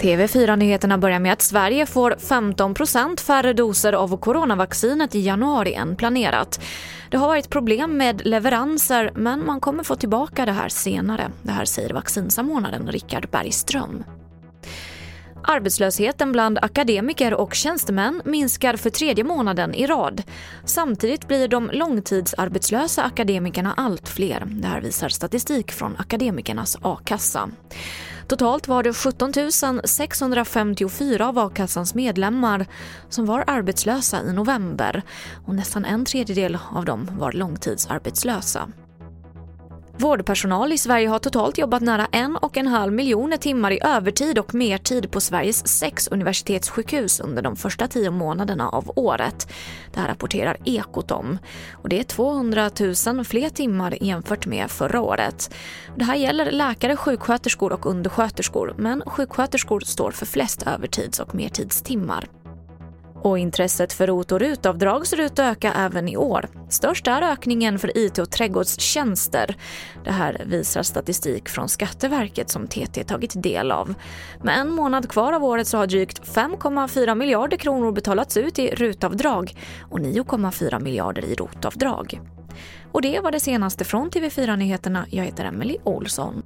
TV4-nyheterna börjar med att Sverige får 15% färre doser av coronavaccinet i januari än planerat. Det har varit problem med leveranser men man kommer få tillbaka det här senare. Det här säger vaccinsamordnaren Richard Bergström. Arbetslösheten bland akademiker och tjänstemän minskar för tredje månaden i rad. Samtidigt blir de långtidsarbetslösa akademikerna allt fler. Det här visar statistik från Akademikernas a-kassa. Totalt var det 17 654 av a-kassans medlemmar som var arbetslösa i november och nästan en tredjedel av dem var långtidsarbetslösa. Vårdpersonal i Sverige har totalt jobbat nära en och en halv miljoner timmar i övertid och mertid på Sveriges sex universitetssjukhus under de första tio månaderna av året. Det här rapporterar Ekot om. Och det är 200 000 fler timmar jämfört med förra året. Det här gäller läkare, sjuksköterskor och undersköterskor men sjuksköterskor står för flest övertids och mertidstimmar. Och intresset för ROT och RUT-avdrag ser ut att öka även i år. Störst är ökningen för IT och trädgårdstjänster. Det här visar statistik från Skatteverket som TT tagit del av. Med en månad kvar av året så har drygt 5,4 miljarder kronor betalats ut i RUT-avdrag och 9,4 miljarder i ROT-avdrag. Och det var det senaste från TV4 Nyheterna. Jag heter Emily Olsson.